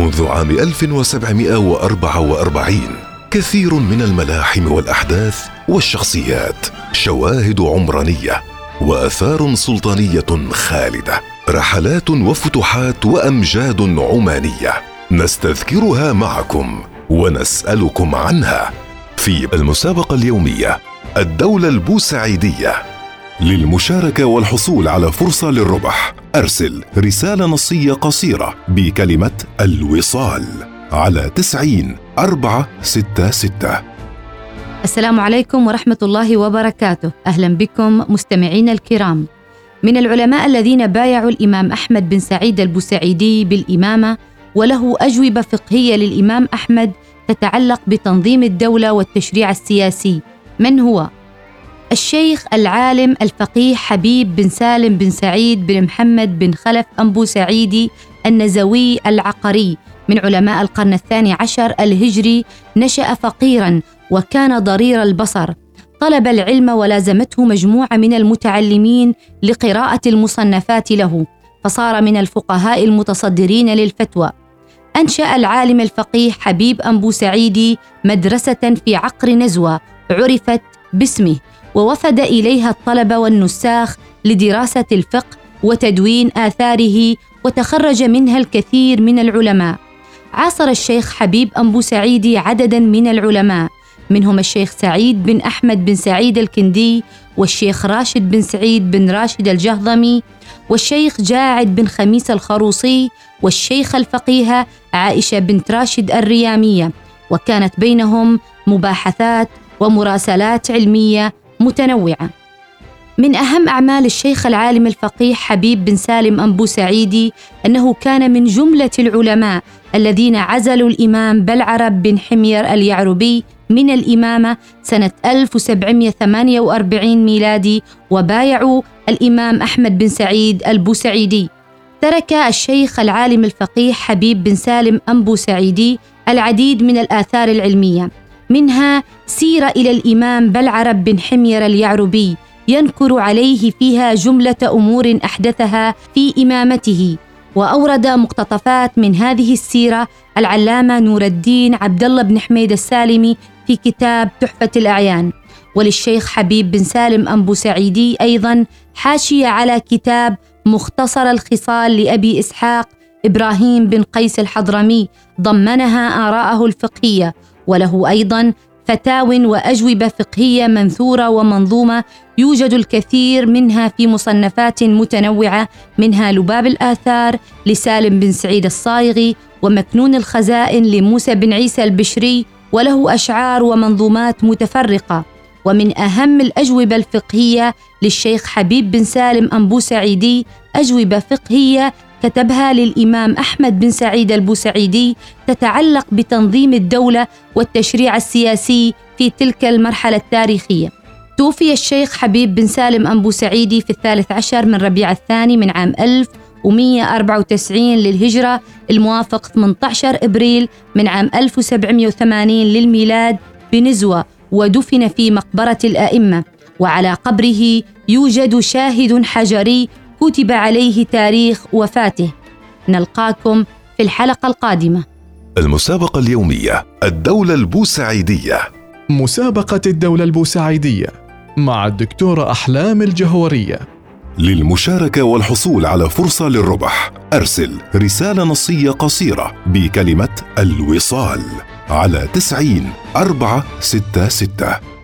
منذ عام 1744 كثير من الملاحم والأحداث والشخصيات شواهد عمرانية وآثار سلطانية خالدة رحلات وفتوحات وأمجاد عمانية نستذكرها معكم ونسألكم عنها في المسابقة اليومية الدولة البوسعيدية. للمشاركة والحصول على فرصة للربح أرسل رسالة نصية قصيرة بكلمة الوصال على تسعين أربعة ستة ستة. السلام عليكم ورحمة الله وبركاته. أهلا بكم مستمعينا الكرام. من العلماء الذين بايعوا الإمام أحمد بن سعيد البوسعيدي بالإمامة وله أجوبة فقهية للإمام أحمد تتعلق بتنظيم الدولة والتشريع السياسي. من هو؟ الشيخ العالم الفقيه حبيب بن سالم بن سعيد بن محمد بن خلف أنبو سعيدي النزوي العقري من علماء القرن الثاني عشر الهجري نشأ فقيرا وكان ضرير البصر. طلب العلم ولازمته مجموعة من المتعلمين لقراءة المصنفات له فصار من الفقهاء المتصدرين للفتوى. أنشأ العالم الفقيه حبيب أنبو سعيدي مدرسة في عقر نزوة عرفت باسمه. ووفد إليها الطلبة والنساخ لدراسة الفقه وتدوين آثاره وتخرج منها الكثير من العلماء. عاصر الشيخ حبيب أنبو سعيدي عددا من العلماء منهم الشيخ سعيد بن أحمد بن سعيد الكندي والشيخ راشد بن سعيد بن راشد الجهضمي والشيخ جاعد بن خميس الخروصي والشيخ الفقيهة عائشة بنت راشد الريامية. وكانت بينهم مباحثات ومراسلات علمية متنوعة. من أهم أعمال الشيخ العالم الفقيه حبيب بن سالم أنبو سعيدي أنه كان من جملة العلماء الذين عزلوا الإمام بلعرب بن حمير اليعربي من الإمامة سنة 1748 ميلادي وبايعوا الإمام أحمد بن سعيد البوسعيدي. ترك الشيخ العالم الفقيه حبيب بن سالم أنبو سعيدي العديد من الآثار العلمية. منها سيرة إلى الإمام بلعرب بن حمير اليعربي ينكر عليه فيها جملة أمور أحدثها في إمامته وأورد مقتطفات من هذه السيرة العلامة نور الدين عبد الله بن حميد السالمي في كتاب تحفة الأعيان. وللشيخ حبيب بن سالم أنبو سعيدي أيضا حاشية على كتاب مختصر الخصال لأبي إسحاق إبراهيم بن قيس الحضرمي ضمنها آراءه الفقهية وله أيضا فتاو وأجوبة فقهية منثورة ومنظومة يوجد الكثير منها في مصنفات متنوعة منها لباب الآثار لسالم بن سعيد الصايغي ومكنون الخزائن لموسى بن عيسى البشري وله أشعار ومنظومات متفرقة. ومن أهم الأجوبة الفقهية للشيخ حبيب بن سالم انبو سعيدي أجوبة فقهية كتبها للإمام أحمد بن سعيد البوسعيدي تتعلق بتنظيم الدولة والتشريع السياسي في تلك المرحلة التاريخية. توفي الشيخ حبيب بن سالم أنبو سعيدي في الثالث عشر من ربيع الثاني من عام 1194 للهجرة الموافق 18 إبريل من عام 1780 للميلاد بنزوة ودفن في مقبرة الأئمة. وعلى قبره يوجد شاهد حجري كتب عليه تاريخ وفاته. نلقاكم في الحلقة القادمة. المسابقة اليومية الدولة البوسعيدية. مسابقة الدولة البوسعيدية مع الدكتوره أحلام الجهورية. للمشاركة والحصول على فرصة للربح أرسل رسالة نصية قصيرة بكلمة الوصال على تسعين أربعة ستة ستة.